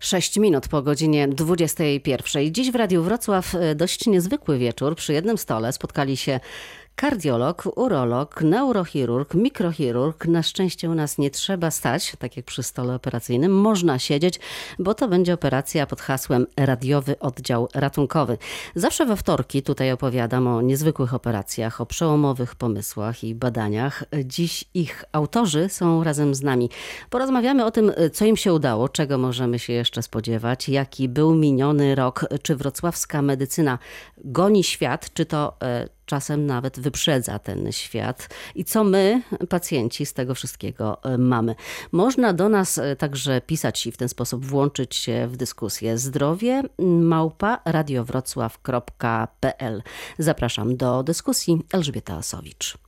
6 minut po godzinie 21. Dziś w Radiu Wrocław e, dość niezwykły wieczór. Przy jednym stole spotkali się kardiolog, urolog, neurochirurg, mikrochirurg. Na szczęście u nas nie trzeba stać, tak jak przy stole operacyjnym. Można siedzieć, bo to będzie operacja pod hasłem radiowy oddział ratunkowy. Zawsze we wtorki tutaj opowiadam o niezwykłych operacjach, o przełomowych pomysłach i badaniach. Dziś ich autorzy są razem z nami. Porozmawiamy o tym, co im się udało, czego możemy się jeszcze spodziewać, jaki był miniony rok, czy wrocławska medycyna goni świat, czy to e, czasem nawet wyprzedza ten świat i co my, pacjenci, z tego wszystkiego e, mamy. Można do nas e, także pisać i w ten sposób włączyć się w dyskusję. Zdrowie małpa radiowrocław.pl. Zapraszam do dyskusji. Elżbieta Osowicz.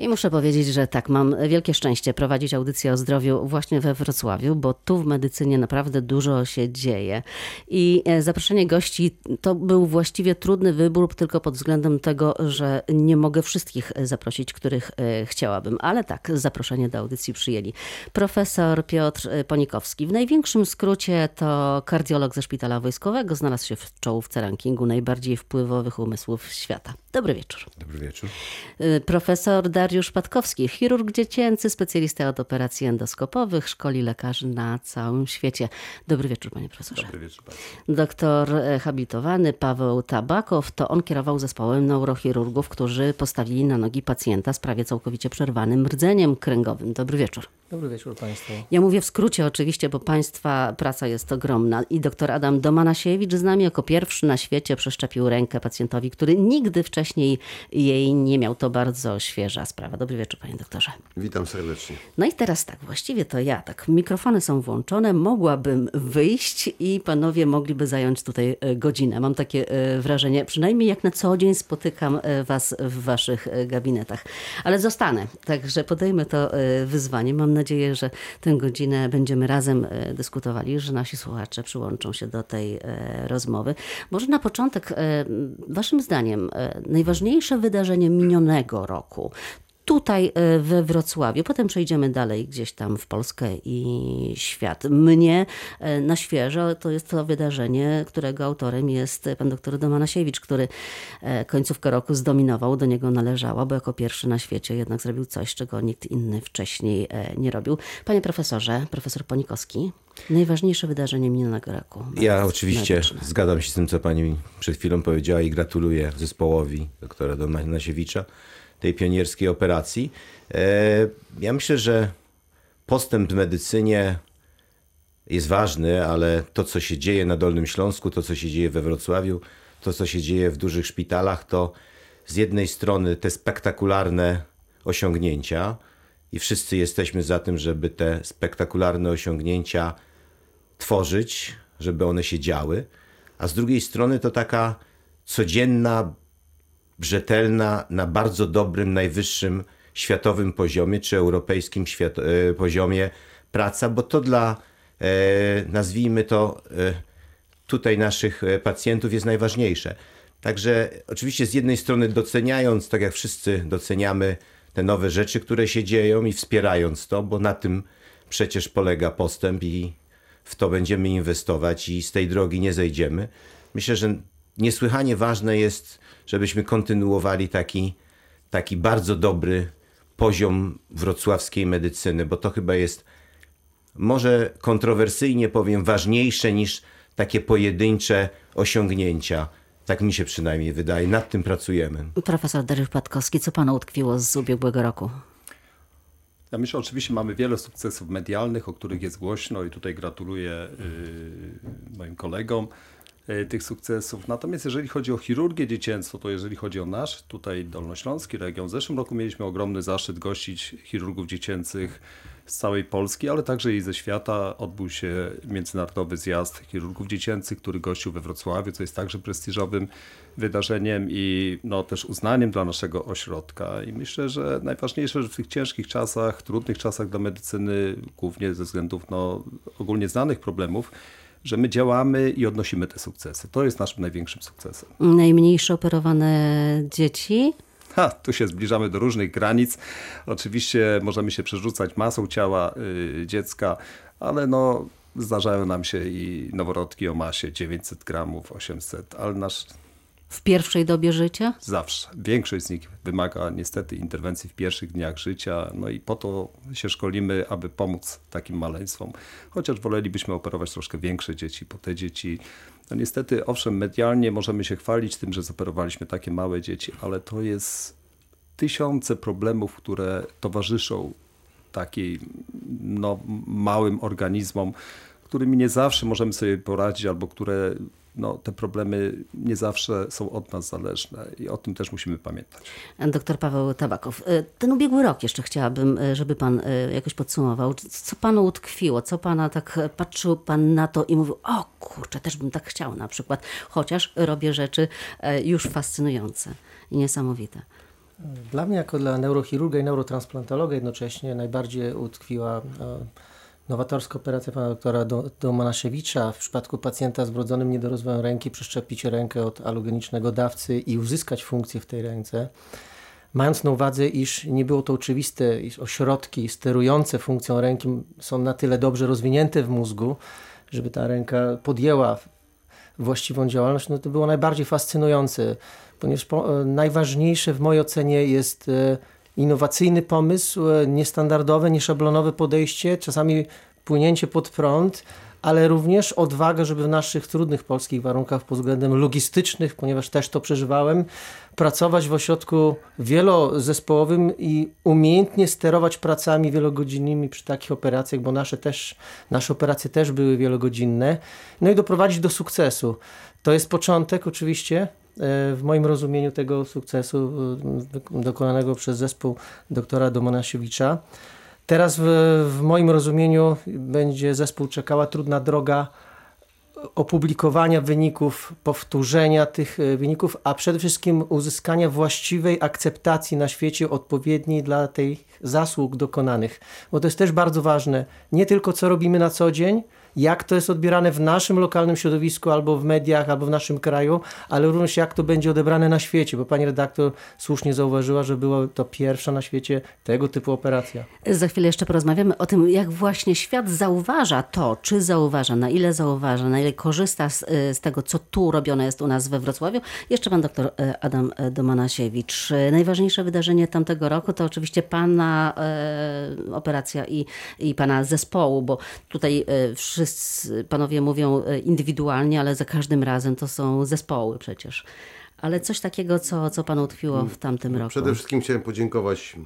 I muszę powiedzieć, że tak, mam wielkie szczęście prowadzić audycję o zdrowiu właśnie we Wrocławiu, bo tu w medycynie naprawdę dużo się dzieje. I e, zaproszenie gości to był właściwie trudny wybór, tylko pod względem tego, że nie mogę wszystkich zaprosić, których e, chciałabym. Ale tak, zaproszenie do audycji przyjęli. Profesor Piotr Ponikowski, w największym skrócie to kardiolog ze Szpitala Wojskowego, znalazł się w czołówce rankingu najbardziej wpływowych umysłów świata. Dobry wieczór. Dobry wieczór. E, profesor Dariusz Patkowski, chirurg dziecięcy, specjalista od operacji endoskopowych, szkoli lekarzy na całym świecie. Dobry wieczór, panie profesorze. Dobry wieczór państwu. Doktor e, habilitowany Paweł Tabakow, to on kierował zespołem neurochirurgów, którzy postawili na nogi pacjenta z prawie całkowicie przerwanym rdzeniem kręgowym. Dobry wieczór. Dobry wieczór Państwu. Ja mówię w skrócie oczywiście, bo Państwa praca jest ogromna. I doktor Adam Domanasiewicz z nami jako pierwszy na świecie przeszczepił rękę pacjentowi, który nigdy wcześniej jej nie miał. To bardzo świeża sprawa. Dobry wieczór, panie doktorze. Witam serdecznie. No i teraz tak, właściwie to ja, tak, mikrofony są włączone, mogłabym wyjść i panowie mogliby zająć tutaj e, godzinę. Mam takie e, wrażenie, przynajmniej jak na co dzień spotykam e, was w waszych gabinetach. Ale zostanę, także podejmę to wyzwanie. Mam nadzieję, że tę godzinę będziemy razem dyskutowali, że nasi słuchacze przyłączą się do tej rozmowy. Może na początek, waszym zdaniem, najważniejsze wydarzenie minionego roku tutaj e, we Wrocławiu. Potem przejdziemy dalej gdzieś tam w Polskę i świat. Mnie e, na świeżo to jest to wydarzenie, którego autorem jest pan doktor Domanasiewicz, który e, końcówkę roku zdominował, do niego należało, bo jako pierwszy na świecie jednak zrobił coś, czego nikt inny wcześniej nie robił. Panie profesorze, profesor Ponikowski, najważniejsze wydarzenie minionego roku. Ja oczywiście medyczne. zgadzam się z tym, co pani przed chwilą powiedziała i gratuluję zespołowi doktora Domanasiewicza tej pionierskiej operacji. E, ja myślę, że postęp w medycynie jest ważny, ale to, co się dzieje na Dolnym Śląsku, to, co się dzieje we Wrocławiu, to, co się dzieje w dużych szpitalach, to z jednej strony te spektakularne osiągnięcia, i wszyscy jesteśmy za tym, żeby te spektakularne osiągnięcia tworzyć, żeby one się działy, a z drugiej strony to taka codzienna, rzetelna, na bardzo dobrym, najwyższym światowym poziomie, czy europejskim świat, e, poziomie praca, bo to dla, e, nazwijmy to, e, tutaj naszych pacjentów jest najważniejsze. Także oczywiście z jednej strony doceniając, tak jak wszyscy doceniamy te nowe rzeczy, które się dzieją i wspierając to, bo na tym przecież polega postęp i w to będziemy inwestować i z tej drogi nie zejdziemy. Myślę, że niesłychanie ważne jest żebyśmy kontynuowali taki, taki bardzo dobry poziom wrocławskiej medycyny, bo to chyba jest może kontrowersyjnie powiem ważniejsze niż takie pojedyncze osiągnięcia. Tak mi się przynajmniej wydaje. Nad tym pracujemy. Profesor Dariusz Patkowski, co panu utkwiło z ubiegłego roku? Ja myślę, oczywiście mamy wiele sukcesów medialnych, o których jest głośno i tutaj gratuluję yy, moim kolegom. E, tych sukcesów. Natomiast jeżeli chodzi o chirurgię dziecięcą, to jeżeli chodzi o nasz tutaj Dolnośląski region, w zeszłym roku mieliśmy ogromny zaszczyt gościć chirurgów dziecięcych z całej Polski, ale także i ze świata. Odbył się międzynarodowy zjazd chirurgów dziecięcych, który gościł we Wrocławiu, co jest także prestiżowym wydarzeniem i no, też uznaniem dla naszego ośrodka. I myślę, że najważniejsze, że w tych ciężkich czasach, trudnych czasach dla medycyny, głównie ze względów no, ogólnie znanych problemów, że my działamy i odnosimy te sukcesy. To jest naszym największym sukcesem. Najmniejsze operowane dzieci? Ha, tu się zbliżamy do różnych granic. Oczywiście możemy się przerzucać masą ciała y, dziecka, ale no, zdarzają nam się i noworodki o masie 900 gramów, 800, ale nasz W pierwszej dobie życia? zawsze. Większość z nich wymaga niestety interwencji w pierwszych dniach życia, no i po to się szkolimy, aby pomóc takim maleństwom. Chociaż wolelibyśmy operować troszkę większe dzieci, bo te dzieci, no niestety, owszem, medialnie możemy się chwalić tym, że zoperowaliśmy takie małe dzieci, ale to jest tysiące problemów, które towarzyszą takim no, małym organizmom, którymi nie zawsze możemy sobie poradzić, albo które no, te problemy nie zawsze są od nas zależne i o tym też musimy pamiętać. Doktor Paweł Tabakow. E, Ten ubiegły rok jeszcze chciałabym, e, żeby pan e, jakoś podsumował. Co panu utkwiło? Co pana tak patrzył pan na to i mówił, o kurczę, też bym tak chciał na przykład. Chociaż robię rzeczy już fascynujące i niesamowite. Dla mnie, jako dla neurochirurga i neurotransplantologa, jednocześnie najbardziej utkwiła e, nowatorska operacja pana doktora Do- Domanasiewicza w przypadku pacjenta z wrodzonym niedorozwojem ręki, przeszczepić rękę od alogenicznego dawcy i uzyskać funkcję w tej ręce. Mając na uwadze, iż nie było to oczywiste, iż ośrodki sterujące funkcją ręki są na tyle dobrze rozwinięte w mózgu, żeby ta ręka podjęła właściwą działalność, no to było najbardziej fascynujące, ponieważ po, najważniejsze w mojej ocenie jest e, innowacyjny pomysł, e, niestandardowe, nieszablonowe podejście, czasami płynięcie pod prąd, ale również odwaga, żeby w naszych trudnych polskich warunkach pod względem logistycznych, ponieważ też to przeżywałem, pracować w ośrodku wielozespołowym i umiejętnie sterować pracami wielogodzinnymi przy takich operacjach, bo nasze też, nasze operacje też były wielogodzinne, no i doprowadzić do sukcesu. To jest początek oczywiście, e, w moim rozumieniu tego sukcesu dokonanego przez zespół doktora Domanasiewicza. Teraz w, w moim rozumieniu będzie zespół czekała trudna droga opublikowania wyników, powtórzenia tych e, wyników, a przede wszystkim uzyskania właściwej akceptacji na świecie odpowiedniej dla tych zasług dokonanych. Bo to jest też bardzo ważne. Nie tylko co robimy na co dzień, jak to jest odbierane w naszym lokalnym środowisku, albo w mediach, albo w naszym kraju, ale również jak to będzie odebrane na świecie, bo pani redaktor słusznie zauważyła, że była to pierwsza na świecie tego typu operacja. Za chwilę jeszcze porozmawiamy o tym, jak właśnie świat zauważa to, czy zauważa, na ile zauważa, na ile korzysta z, y, z tego, co tu robione jest u nas we Wrocławiu. Jeszcze pan doktor y, Adam Domanasiewicz. Najważniejsze wydarzenie tamtego roku to oczywiście pana e, operacja i, i pana zespołu, bo tutaj e, wszyscy panowie mówią e, indywidualnie, ale za każdym razem to są zespoły przecież. Ale coś takiego, co, co panu utkwiło w tamtym roku. Przede wszystkim chciałem podziękować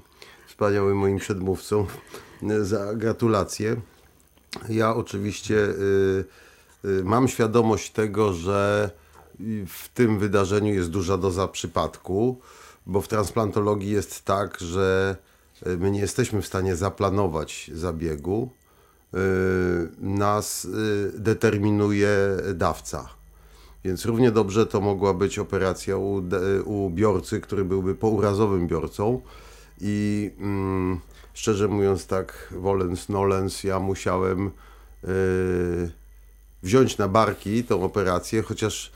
wspaniałym moim przedmówcom y, za gratulacje. Ja oczywiście y, mam świadomość tego, że w tym wydarzeniu jest duża doza przypadku, bo w transplantologii jest tak, że my nie jesteśmy w stanie zaplanować zabiegu. Y, Nas y, determinuje dawca. Więc równie dobrze to mogła być operacja u, u biorcy, który byłby pourazowym biorcą. I mm, szczerze mówiąc, tak, wolens nolens, ja musiałem yy, wziąć na barki tą operację, chociaż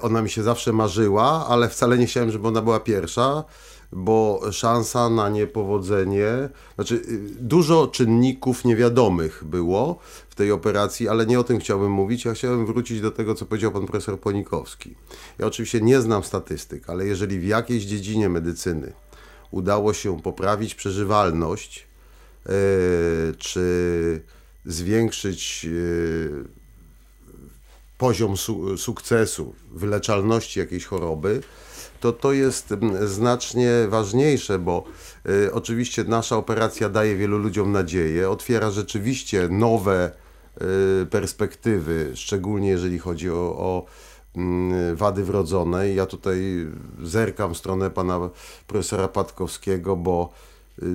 ona mi się zawsze marzyła, ale wcale nie chciałem, żeby ona była pierwsza, bo szansa na niepowodzenie, znaczy yy, dużo czynników niewiadomych było w tej operacji, ale nie o tym chciałbym mówić. Ja chciałem wrócić do tego, co powiedział pan profesor Ponikowski. Ja oczywiście nie znam statystyk, ale jeżeli w jakiejś dziedzinie medycyny udało się poprawić przeżywalność, yy, czy zwiększyć yy, poziom su- sukcesu, wyleczalności jakiejś choroby, to to jest mm, znacznie ważniejsze, bo y, oczywiście nasza operacja daje wielu ludziom nadzieję, otwiera rzeczywiście nowe y, perspektywy, szczególnie jeżeli chodzi o, o mm, wady wrodzone. Ja tutaj zerkam w stronę pana profesora Patkowskiego, bo y,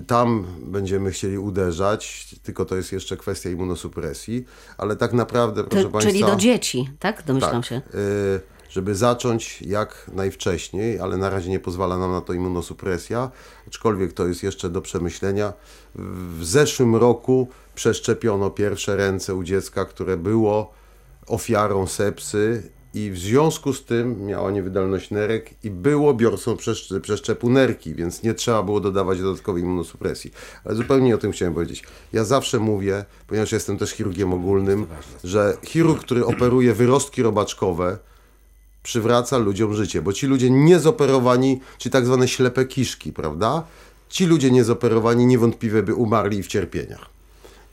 tam będziemy chcieli uderzać, tylko to jest jeszcze kwestia immunosupresji, ale tak naprawdę, proszę To, państwa... czyli do dzieci, tak? Domyślam się. y, żeby zacząć jak najwcześniej, ale na razie nie pozwala nam na to immunosupresja, aczkolwiek to jest jeszcze do przemyślenia. W zeszłym roku przeszczepiono pierwsze ręce u dziecka, które było ofiarą sepsy i w związku z tym miała niewydolność nerek i było biorcą przeszczepu nerki, więc nie trzeba było dodawać dodatkowej immunosupresji. Ale zupełnie o tym chciałem powiedzieć. Ja zawsze mówię, ponieważ jestem też chirurgiem ogólnym, że chirurg, który operuje wyrostki robaczkowe, przywraca ludziom życie, bo ci ludzie niezoperowani, czy tak zwane ślepe kiszki, prawda? Ci ludzie niezoperowani niewątpliwie by umarli w cierpieniach.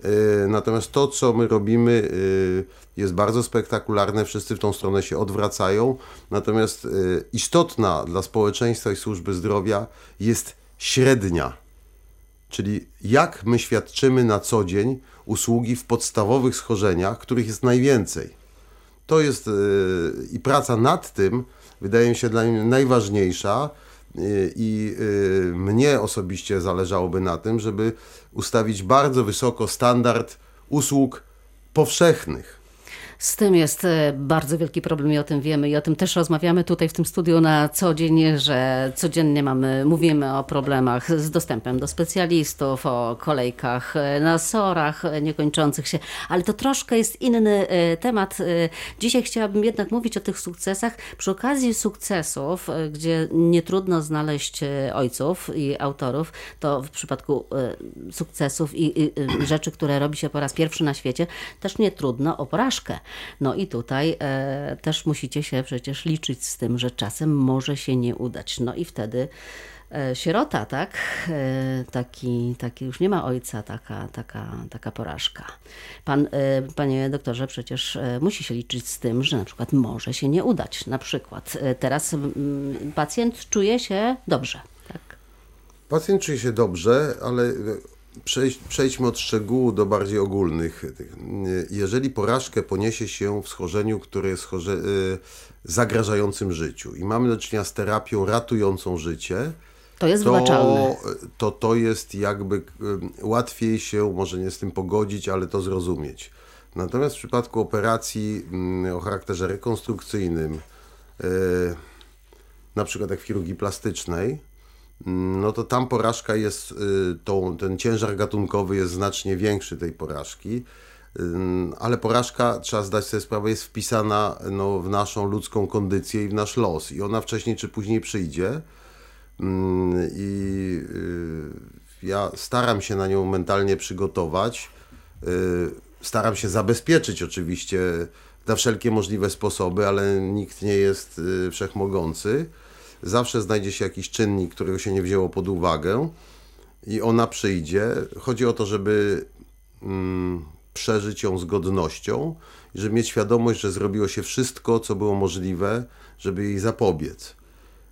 Yy, natomiast to, co my robimy, yy, jest bardzo spektakularne, wszyscy w tą stronę się odwracają. Natomiast yy, istotna dla społeczeństwa i służby zdrowia jest średnia, czyli jak my świadczymy na co dzień usługi w podstawowych schorzeniach, których jest najwięcej. To jest i praca nad tym wydaje mi się dla mnie najważniejsza i mnie osobiście zależałoby na tym, żeby ustawić bardzo wysoko standard usług powszechnych. Z tym jest e, bardzo wielki problem i o tym wiemy i o tym też rozmawiamy tutaj w tym studiu na co dzień, że codziennie mamy, mówimy o problemach z dostępem do specjalistów, o kolejkach e, na sorach e, niekończących się, ale to troszkę jest inny temat. Dzisiaj chciałabym jednak mówić o tych sukcesach. Przy okazji sukcesów, gdzie nie trudno znaleźć ojców i autorów, to w przypadku sukcesów i, rzeczy, które robi się po raz pierwszy na świecie, też nie trudno o porażkę. No i tutaj e, też musicie się przecież liczyć z tym, że czasem może się nie udać. No i wtedy e, sierota, tak? E, taki, taki już nie ma ojca, taka, taka, taka porażka. Pan, e, panie doktorze, przecież e, musi się liczyć z tym, że na przykład może się nie udać. Na przykład e, teraz mm, pacjent czuje się dobrze. Tak? Pacjent czuje się dobrze, ale przejdźmy od szczegółu do bardziej ogólnych. Jeżeli porażkę poniesie się w schorzeniu, które jest chorze, y, zagrażającym życiu i mamy do czynienia z terapią ratującą życie, to jest to, to, to jest jakby y, łatwiej się może nie z tym pogodzić, ale to zrozumieć. Natomiast w przypadku operacji mm, o charakterze rekonstrukcyjnym, y, na przykład jak w chirurgii plastycznej, no to tam porażka jest, y, ten ciężar gatunkowy jest znacznie większy tej porażki, y, ale porażka, trzeba zdać sobie sprawę, jest wpisana no, w naszą ludzką kondycję i w nasz los. I ona wcześniej czy później przyjdzie. Mm, i y, ja staram się na nią mentalnie przygotować, staram się zabezpieczyć oczywiście na wszelkie możliwe sposoby, ale nikt nie jest wszechmogący zawsze znajdzie się jakiś czynnik, którego się nie wzięło pod uwagę i ona przyjdzie. Chodzi o to, żeby mm, przeżyć ją z godnością żeby mieć świadomość, że zrobiło się wszystko, co było możliwe, żeby jej zapobiec.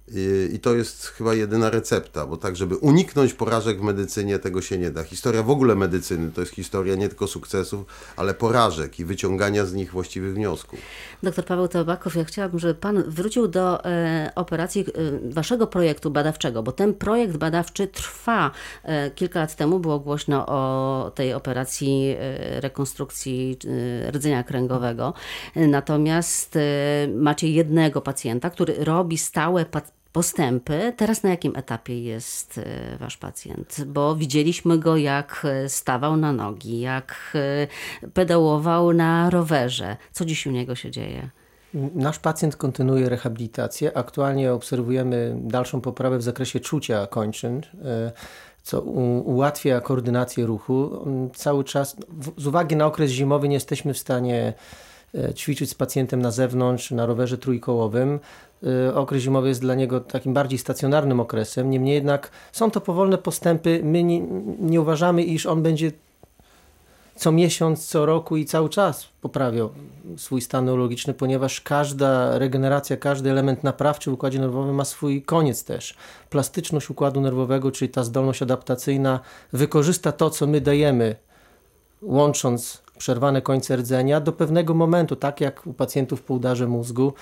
I, to jest chyba jedyna recepta, bo tak, żeby uniknąć porażek w medycynie, tego się nie da. Historia w ogóle medycyny to jest historia nie tylko sukcesów, ale porażek i wyciągania z nich właściwych wniosków. Doktor Paweł Tobakow, ja chciałabym, żeby Pan wrócił do e, operacji e, Waszego projektu badawczego, bo ten projekt badawczy trwa. E, kilka lat temu było głośno o tej operacji e, rekonstrukcji e, rdzenia kręgowego. Natomiast e, macie jednego pacjenta, który robi stałe postępy. Teraz na jakim etapie jest e, wasz pacjent? Bo widzieliśmy go, jak e, stawał na nogi, jak e, pedałował na rowerze. Co dziś u niego się dzieje? Nasz pacjent kontynuuje rehabilitację. Aktualnie obserwujemy dalszą poprawę w zakresie czucia kończyn, co ułatwia koordynację ruchu. Cały czas, z uwagi na okres zimowy, nie jesteśmy w stanie ćwiczyć z pacjentem na zewnątrz, na rowerze trójkołowym. Y, okres zimowy jest dla niego takim bardziej stacjonarnym okresem. Niemniej jednak są to powolne postępy. My nie, nie uważamy, iż on będzie co miesiąc, co roku i cały czas poprawiał swój stan neurologiczny, ponieważ każda regeneracja, każdy element naprawczy w układzie nerwowym ma swój koniec też. Plastyczność układu nerwowego, czyli ta zdolność adaptacyjna, wykorzysta to, co my dajemy, łącząc przerwane końce rdzenia do pewnego momentu, tak jak u pacjentów po udarze mózgu.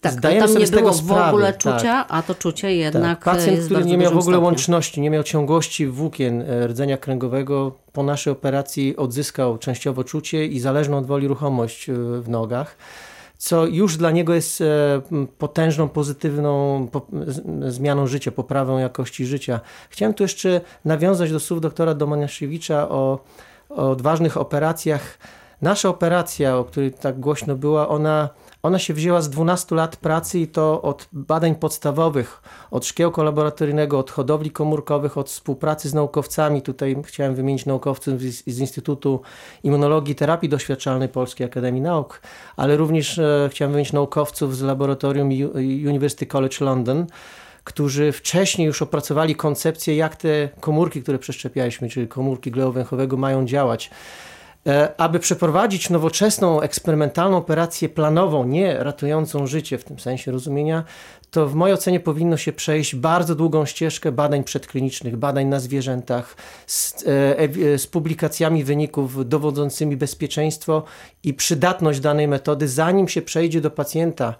Tak, Zdajemy tam sobie nie z tego było sprawę. w ogóle czucia, tak. a to czucie jednak tak. Pacjent, który nie miał w ogóle stopniu. łączności, nie miał ciągłości włókien e, rdzenia kręgowego, po naszej operacji odzyskał częściowo czucie i zależną od woli ruchomość e, w nogach co już dla niego jest e, potężną, pozytywną zmianą życia, poprawą jakości życia. Chciałem tu jeszcze nawiązać do słów doktora Domaniaszewicza o odważnych operacjach. Nasza operacja, o której tak głośno była, ona ona się wzięła z 12 lat pracy i to od badań podstawowych, od szkiełka laboratoryjnego, od hodowli komórkowych, od współpracy z naukowcami. Tutaj chciałem wymienić naukowców z, z Instytutu Immunologii i Terapii Doświadczalnej Polskiej Akademii Nauk, ale również e, chciałem wymienić naukowców z laboratorium University College London, którzy wcześniej już opracowali koncepcję, jak te komórki, które przeszczepialiśmy, czyli komórki gleju węchowego, mają działać. E, Aby przeprowadzić nowoczesną, eksperymentalną operację planową, nie ratującą życie w tym sensie rozumienia, to w mojej ocenie powinno się przejść bardzo długą ścieżkę badań przedklinicznych, badań na zwierzętach, z, e, z publikacjami wyników dowodzącymi bezpieczeństwo i przydatność danej metody, zanim się przejdzie do pacjenta.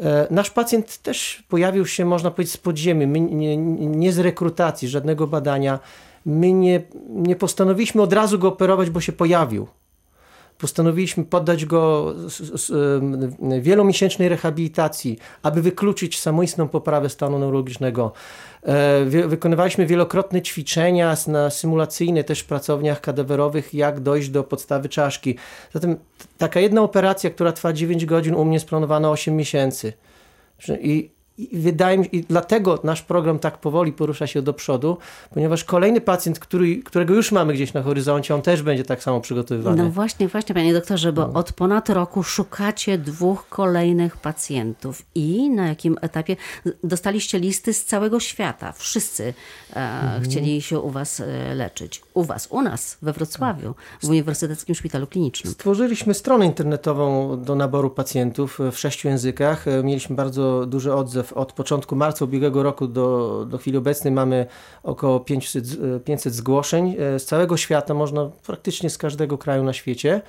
E, Nasz pacjent też pojawił się, można powiedzieć, z podziemi, My nie, nie z rekrutacji, żadnego badania. My nie, nie postanowiliśmy od razu go operować, bo się pojawił. Postanowiliśmy poddać go wielomiesięcznej rehabilitacji, aby wykluczyć samoistną poprawę stanu neurologicznego. E, wy- Wykonywaliśmy wielokrotne ćwiczenia na symulacyjne też w pracowniach kadawerowych, jak dojść do podstawy czaszki. Zatem taka jedna operacja, która trwa 9 godzin, u mnie splanowana 8 miesięcy. I, i wydaje mi się, i dlatego nasz program tak powoli porusza się do przodu, ponieważ kolejny pacjent, który, którego już mamy gdzieś na horyzoncie, on też będzie tak samo przygotowywany. No właśnie, właśnie, panie doktorze, bo od ponad roku szukacie dwóch kolejnych pacjentów i na jakim etapie dostaliście listy z całego świata. Wszyscy e, chcieli się u was e, leczyć. U was, u nas, we Wrocławiu, w Uniwersyteckim Szpitalu Klinicznym. Stworzyliśmy stronę internetową do naboru pacjentów w sześciu językach. E, Mieliśmy bardzo duży odzew. Od początku marca ubiegłego roku do, do chwili obecnej mamy około 500, z- e, 500 zgłoszeń e, z całego świata, można praktycznie z każdego kraju na świecie.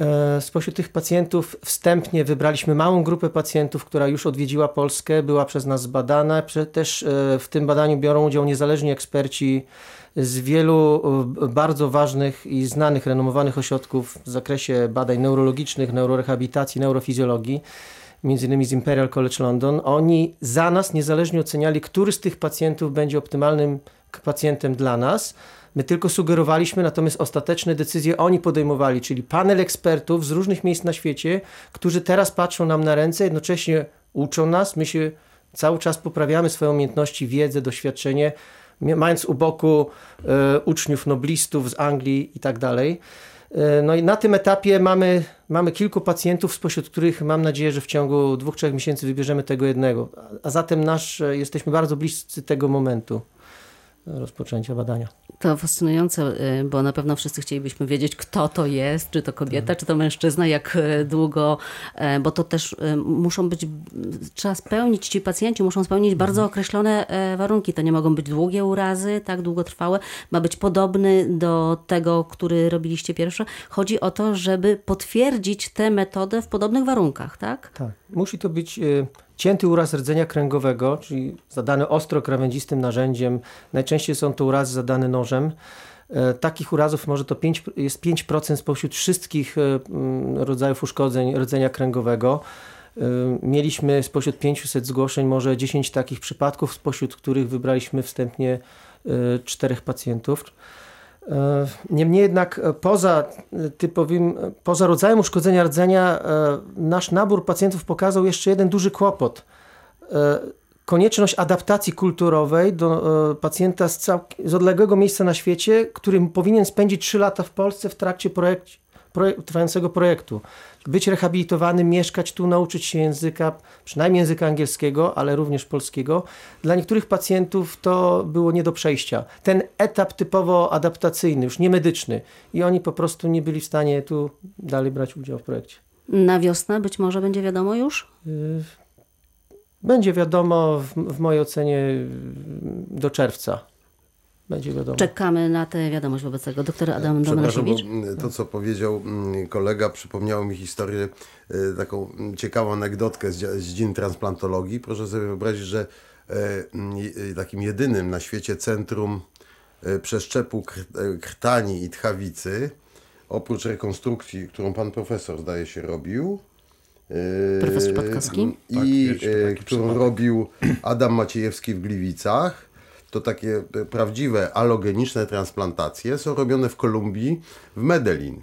E, Spośród tych pacjentów wstępnie wybraliśmy małą grupę pacjentów, która już odwiedziła Polskę, była przez nas zbadana. Też w tym badaniu biorą udział niezależni eksperci z wielu bardzo ważnych i znanych, renomowanych ośrodków w zakresie badań neurologicznych, neurorehabilitacji, neurofizjologii, między innymi z Imperial College London. Oni za nas niezależnie oceniali, który z tych pacjentów będzie optymalnym pacjentem dla nas. My tylko sugerowaliśmy, natomiast ostateczne decyzje oni podejmowali, czyli panel ekspertów z różnych miejsc na świecie, którzy teraz patrzą nam na ręce, jednocześnie uczą nas, my się cały czas poprawiamy swoje umiejętności, wiedzę, doświadczenie, mając u boku e, uczniów, noblistów z Anglii i tak dalej. E, No i na tym etapie mamy, mamy kilku pacjentów, spośród których mam nadzieję, że w ciągu dwóch, trzech miesięcy wybierzemy tego jednego. A- zatem nasz, e, jesteśmy bardzo bliscy tego momentu rozpoczęcia badania. To fascynujące, y, bo na pewno wszyscy chcielibyśmy wiedzieć, kto to jest, czy to kobieta, czy to mężczyzna, jak y, długo, e, bo to też y, muszą być, trzeba spełnić, ci pacjenci muszą spełnić bardzo określone e, warunki. To nie mogą być długie urazy, tak długotrwałe. Ma być podobny do tego, który robiliście pierwsze. Chodzi o to, żeby potwierdzić tę metodę w podobnych warunkach, tak? Tak. Musi to być cięty uraz rdzenia kręgowego, czyli zadany ostro krawędzistym narzędziem. Najczęściej są to urazy zadane nożem. E, Takich urazów może to 5, jest 5% spośród wszystkich e, mm, rodzajów uszkodzeń rdzenia kręgowego. E, Mieliśmy spośród 500 zgłoszeń może 10 takich przypadków, spośród których wybraliśmy wstępnie czterech pacjentów. E, Niemniej jednak e, poza e, typowym, poza rodzajem uszkodzenia rdzenia, nasz nabór pacjentów pokazał jeszcze jeden duży kłopot. Konieczność adaptacji kulturowej do pacjenta z, z odległego miejsca na świecie, który powinien spędzić 3 lata w Polsce w trakcie trwającego projektu. Być rehabilitowany, mieszkać tu, nauczyć się języka, przynajmniej języka angielskiego, ale również polskiego. Dla niektórych pacjentów to było nie do przejścia. Ten etap typowo adaptacyjny, już nie medyczny. I oni po prostu nie byli w stanie tu dalej brać udziału w projekcie. Na wiosnę być może będzie wiadomo już? Y, Będzie wiadomo, w, w mojej ocenie, do czerwca. Będzie wiadomo. Czekamy na tę wiadomość wobec tego. Doktor Adam Przepraszam, bo Domenasiewicz. mm, to co powiedział mm, kolega przypomniało mi historię, y, taką mm, ciekawą anegdotkę z, dziedziny transplantologii. Proszę sobie wyobrazić, że e, je- takim jedynym na świecie centrum e, przeszczepu e, krtani i tchawicy, oprócz rekonstrukcji, którą pan profesor zdaje się robił, Profesor Patkowski? i Tak, e, taki którą przypadek. robił Adam Maciejewski w Gliwicach. To takie e, prawdziwe alogeniczne transplantacje są robione w Kolumbii, w Medellin.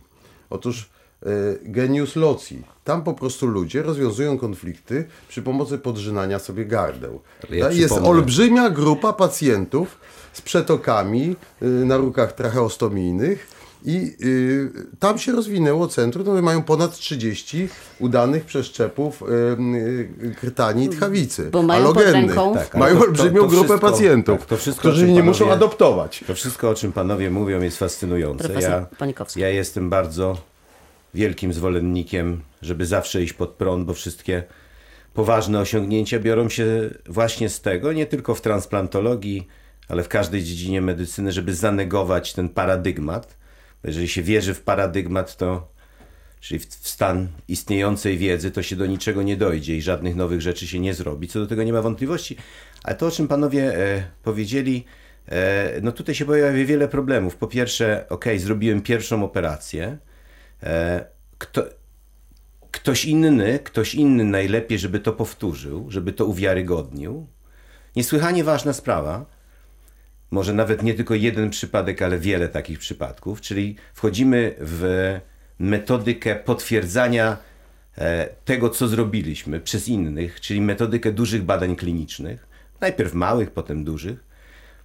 Otóż y, genius loci. Tam po prostu ludzie rozwiązują konflikty przy pomocy podrzynania sobie gardeł. Ja jest olbrzymia grupa pacjentów z przetokami y, na rukach tracheostomijnych i y, tam się rozwinęło centrum, no, mają ponad 30 udanych przeszczepów y, y, krtani i tchawicy. Bo mają pod alogennych. ręką- Tak, mają to- to- olbrzymią to grupę wszystko- pacjentów, tak, to wszystko, którzy nie muszą adoptować. To wszystko, o czym panowie mówią, jest fascynujące. Profesor Ja, ja jestem bardzo wielkim zwolennikiem, żeby zawsze iść pod prąd, bo wszystkie poważne osiągnięcia biorą się właśnie z tego, nie tylko w transplantologii, ale w każdej dziedzinie medycyny, żeby zanegować ten paradygmat. Jeżeli się wierzy w paradygmat, to czyli w stan istniejącej wiedzy, to się do niczego nie dojdzie i żadnych nowych rzeczy się nie zrobi. Co do tego nie ma wątpliwości. Ale to, o czym panowie e, powiedzieli, e, no tutaj się pojawia wiele problemów. Po pierwsze, ok, zrobiłem pierwszą operację. E, kto, ktoś inny, ktoś inny najlepiej, żeby to powtórzył, żeby to uwiarygodnił. Niesłychanie ważna sprawa. Może nawet nie tylko jeden przypadek, ale wiele takich przypadków, czyli wchodzimy w metodykę potwierdzania e, tego, co zrobiliśmy przez innych, czyli metodykę dużych badań klinicznych, najpierw małych, potem dużych.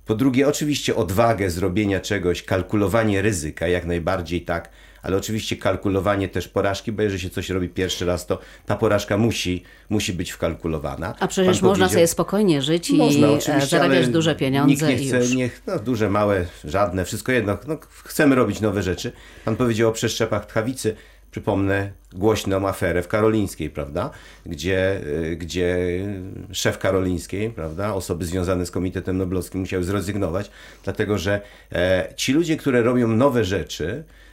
Po drugie, oczywiście odwagę zrobienia czegoś, kalkulowanie ryzyka, jak najbardziej tak, ale oczywiście kalkulowanie też porażki, bo jeżeli się coś robi pierwszy raz, to ta porażka musi, musi być wkalkulowana. A przecież Pan można sobie spokojnie żyć i można e, zarabiać duże pieniądze Nikt nie i chce, już. niech, no, duże, małe, żadne, wszystko jedno. No, chcemy robić nowe rzeczy. Pan powiedział o przeszczepach tchawicy. Przypomnę głośną aferę w Karolińskiej, prawda? Gdzie, y, gdzie szef Karolińskiej, prawda? Osoby związane z Komitetem Noblowskim musiały zrezygnować, dlatego że e, ci ludzie, które robią nowe rzeczy, e, e,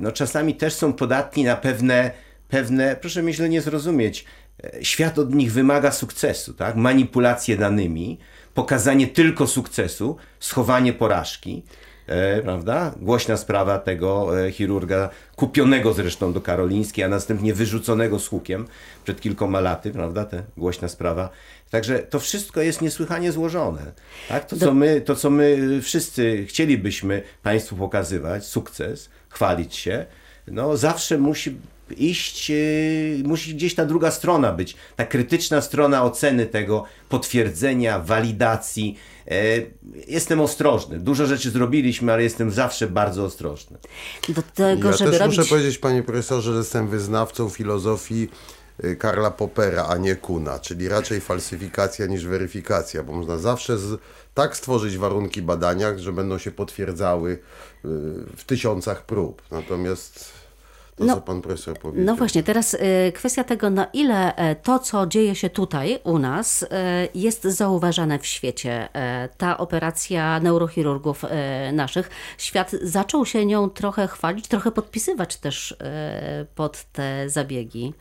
no czasami też są podatni na pewne, pewne, proszę mnie źle nie zrozumieć, e, świat od nich wymaga sukcesu, tak? Manipulacje danymi, pokazanie tylko sukcesu, schowanie porażki. E, prawda? Głośna sprawa tego e, chirurga, kupionego zresztą do Karolińskiej, a następnie wyrzuconego z hukiem przed kilkoma laty, prawda? Ta głośna sprawa. Także to wszystko jest niesłychanie złożone. Tak? To, co my, to, co my wszyscy chcielibyśmy Państwu pokazywać, sukces, chwalić się, no zawsze musi iść, e, musi gdzieś ta druga strona być, ta krytyczna strona oceny tego, potwierdzenia, walidacji. E, Jestem ostrożny. Dużo rzeczy zrobiliśmy, ale jestem zawsze bardzo ostrożny. Do tego, Ja żeby też robić... muszę powiedzieć, panie profesorze, że jestem wyznawcą filozofii y, Karla Poppera, a nie Kuna, czyli raczej falsyfikacja niż weryfikacja, bo można zawsze z, tak stworzyć warunki badania, że będą się potwierdzały y, w tysiącach prób. Natomiast to, No, co pan profesor powiedział. No właśnie, teraz e, kwestia tego, na ile e, to, co dzieje się tutaj u nas, e, jest zauważane w świecie. E, Ta operacja neurochirurgów naszych, świat zaczął się nią trochę chwalić, trochę podpisywać też pod te zabiegi.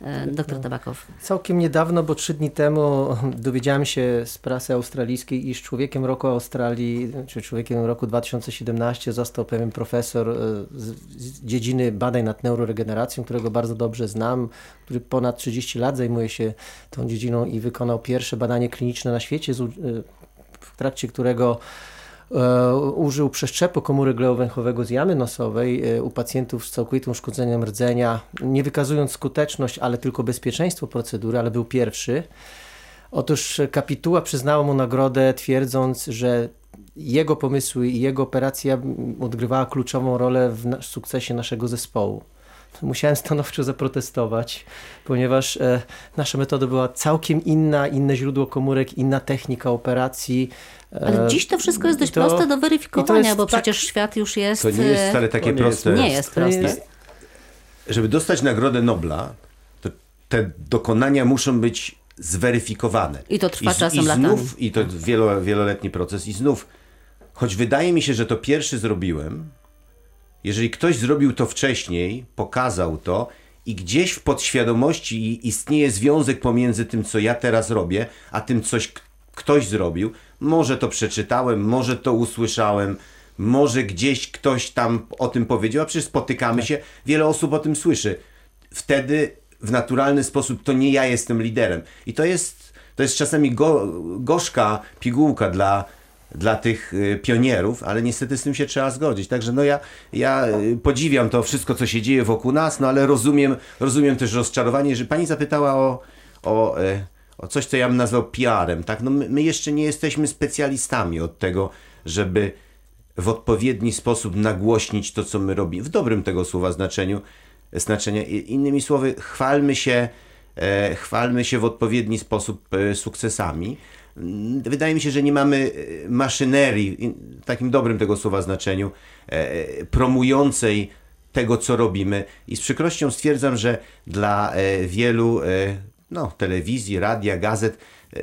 E, Doktor Tabakow. Całkiem niedawno, bo trzy dni temu dowiedziałem się z prasy australijskiej, iż człowiekiem roku Australii, czy człowiekiem roku 2017 został pewien profesor e, z, dziedziny badań nad neuroregeneracją, którego bardzo dobrze znam, który ponad 30 lat zajmuje się tą dziedziną i wykonał pierwsze badanie kliniczne na świecie, e, w trakcie którego użył przeszczepu komórek gleo-węchowego z jamy nosowej e, u pacjentów z całkowitym uszkodzeniem rdzenia, nie wykazując skuteczność, ale tylko bezpieczeństwo procedury, ale był pierwszy. Otóż kapituła przyznała mu nagrodę, twierdząc, że jego pomysły i jego operacja odgrywała kluczową rolę w sukcesie naszego zespołu. Musiałem stanowczo zaprotestować, ponieważ e, nasza metoda była całkiem inna, inne źródło komórek, inna technika operacji. E, Ale dziś to wszystko jest dość to- proste do i weryfikowania, jest bo tak- przecież świat już jest... To nie jest e, wcale takie to nie proste. Nie jest nie proste. jest- Żeby dostać Nagrodę Nobla, to te dokonania muszą być zweryfikowane. I to trwa z- czasem i latami. znów, I to wielo, wieloletni proces. I znów, choć wydaje mi się, że to pierwszy zrobiłem, jeżeli ktoś zrobił to wcześniej, pokazał to i gdzieś w podświadomości istnieje związek pomiędzy tym, co ja teraz robię, a tym, coś ktoś zrobił, może to przeczytałem, może to usłyszałem, może gdzieś ktoś tam o tym powiedział, a przecież spotykamy się, wiele osób o tym słyszy. Wtedy w naturalny sposób to nie ja jestem liderem. I to jest, to jest czasami go, gorzka pigułka dla dla tych y, pionierów, ale niestety z tym się trzeba zgodzić. Także no ja, ja y, podziwiam to wszystko, co się dzieje wokół nas, no ale rozumiem, rozumiem też rozczarowanie, że pani zapytała o, o, e, o coś, co ja bym nazwał PR-em. Tak? No my, my jeszcze nie jesteśmy specjalistami od tego, żeby w odpowiedni sposób nagłośnić to, co my robimy, w dobrym tego słowa znaczeniu, znaczenia. Innymi słowy, chwalmy się, e, chwalmy się w odpowiedni sposób e, sukcesami. Mm, Wydaje mi się, że nie mamy e, maszynerii, w takim dobrym tego słowa znaczeniu, e, promującej tego, co robimy. I z przykrością stwierdzam, że dla e, wielu e, no, telewizji, radia, gazet e,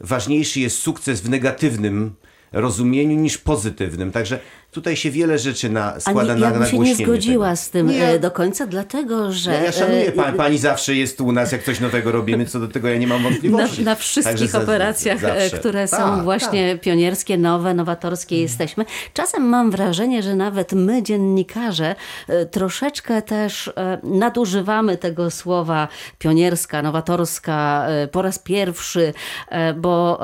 ważniejszy jest sukces w negatywnym rozumieniu niż pozytywnym. Także tutaj się wiele rzeczy na, składa Ani na ja bym się nie nagłośnienie zgodziła tego. z tym Nie. e, do końca, dlatego że... Ja, ja szanuję, e, pa, pani zawsze jest tu u nas, jak coś nowego robimy, co do tego ja nie mam na, wątpliwości. na Także wszystkich operacjach, e, zawsze. które są Tak, właśnie pionierskie, nowe, nowatorskie jesteśmy. Czasem mam wrażenie, że nawet my, dziennikarze, troszeczkę też nadużywamy tego słowa pionierska, nowatorska po raz pierwszy, bo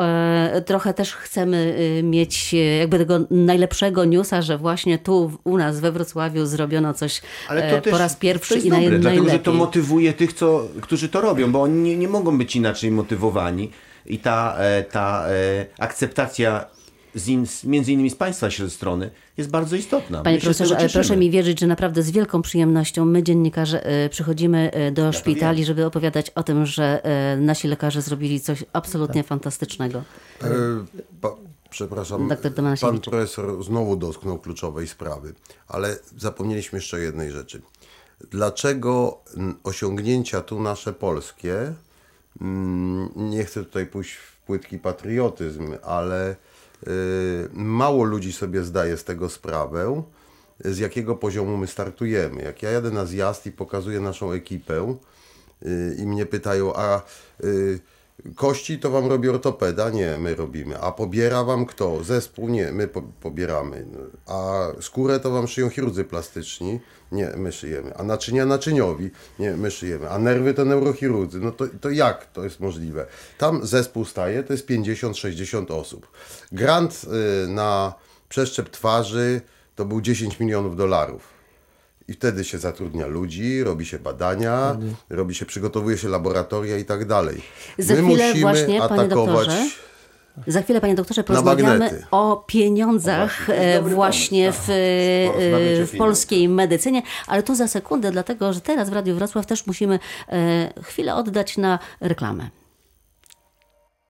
trochę też chcemy mieć jakby tego najlepszego newsa, że właśnie tu u nas we Wrocławiu zrobiono coś Ale to e, też po raz pierwszy to jest i naj, dobre, dlatego, że to najlepiej. motywuje tych, co, którzy to robią, bo oni nie, nie mogą być inaczej motywowani. I ta, e, ta e, akceptacja z in, między innymi z Państwa się strony jest bardzo istotna. Panie My profesorze, ale proszę mi wierzyć, że naprawdę z wielką przyjemnością my, dziennikarze, przychodzimy do szpitali, żeby opowiadać o tym, że nasi lekarze zrobili coś absolutnie fantastycznego. E, pa, przepraszam, pan profesor znowu dotknął kluczowej sprawy, ale zapomnieliśmy jeszcze jednej rzeczy. Dlaczego osiągnięcia tu nasze polskie, mm, nie chcę tutaj pójść w płytki patriotyzm, ale y, mało ludzi sobie zdaje z tego sprawę, z jakiego poziomu my startujemy. Jak ja jadę na zjazd i pokazuję naszą ekipę, y, i mnie pytają, a y, kości to wam robi ortopeda? Nie, my robimy. A pobiera wam kto? Zespół? Nie, my po, pobieramy. A skórę to wam szyją chirurdzy plastyczni? Nie, my szyjemy. A naczynia naczyniowi? Nie, my szyjemy. A nerwy to neurochirurdzy? No to, to jak to jest możliwe? Tam zespół staje, to jest 50-60 osób. Grant y, na przeszczep twarzy to był 10 milionów dolarów. I wtedy się zatrudnia ludzi, robi się badania, robi się, przygotowuje się laboratoria i tak dalej. Za My chwilę musimy właśnie, panie atakować. doktorze, Za chwilę, panie doktorze, porozmawiamy o pieniądzach O właśnie, to jest e, właśnie w, tak. e, o w pieniądzach. polskiej medycynie, ale to za sekundę, dlatego że teraz w Radiu Wrocław też musimy e, chwilę oddać na reklamę.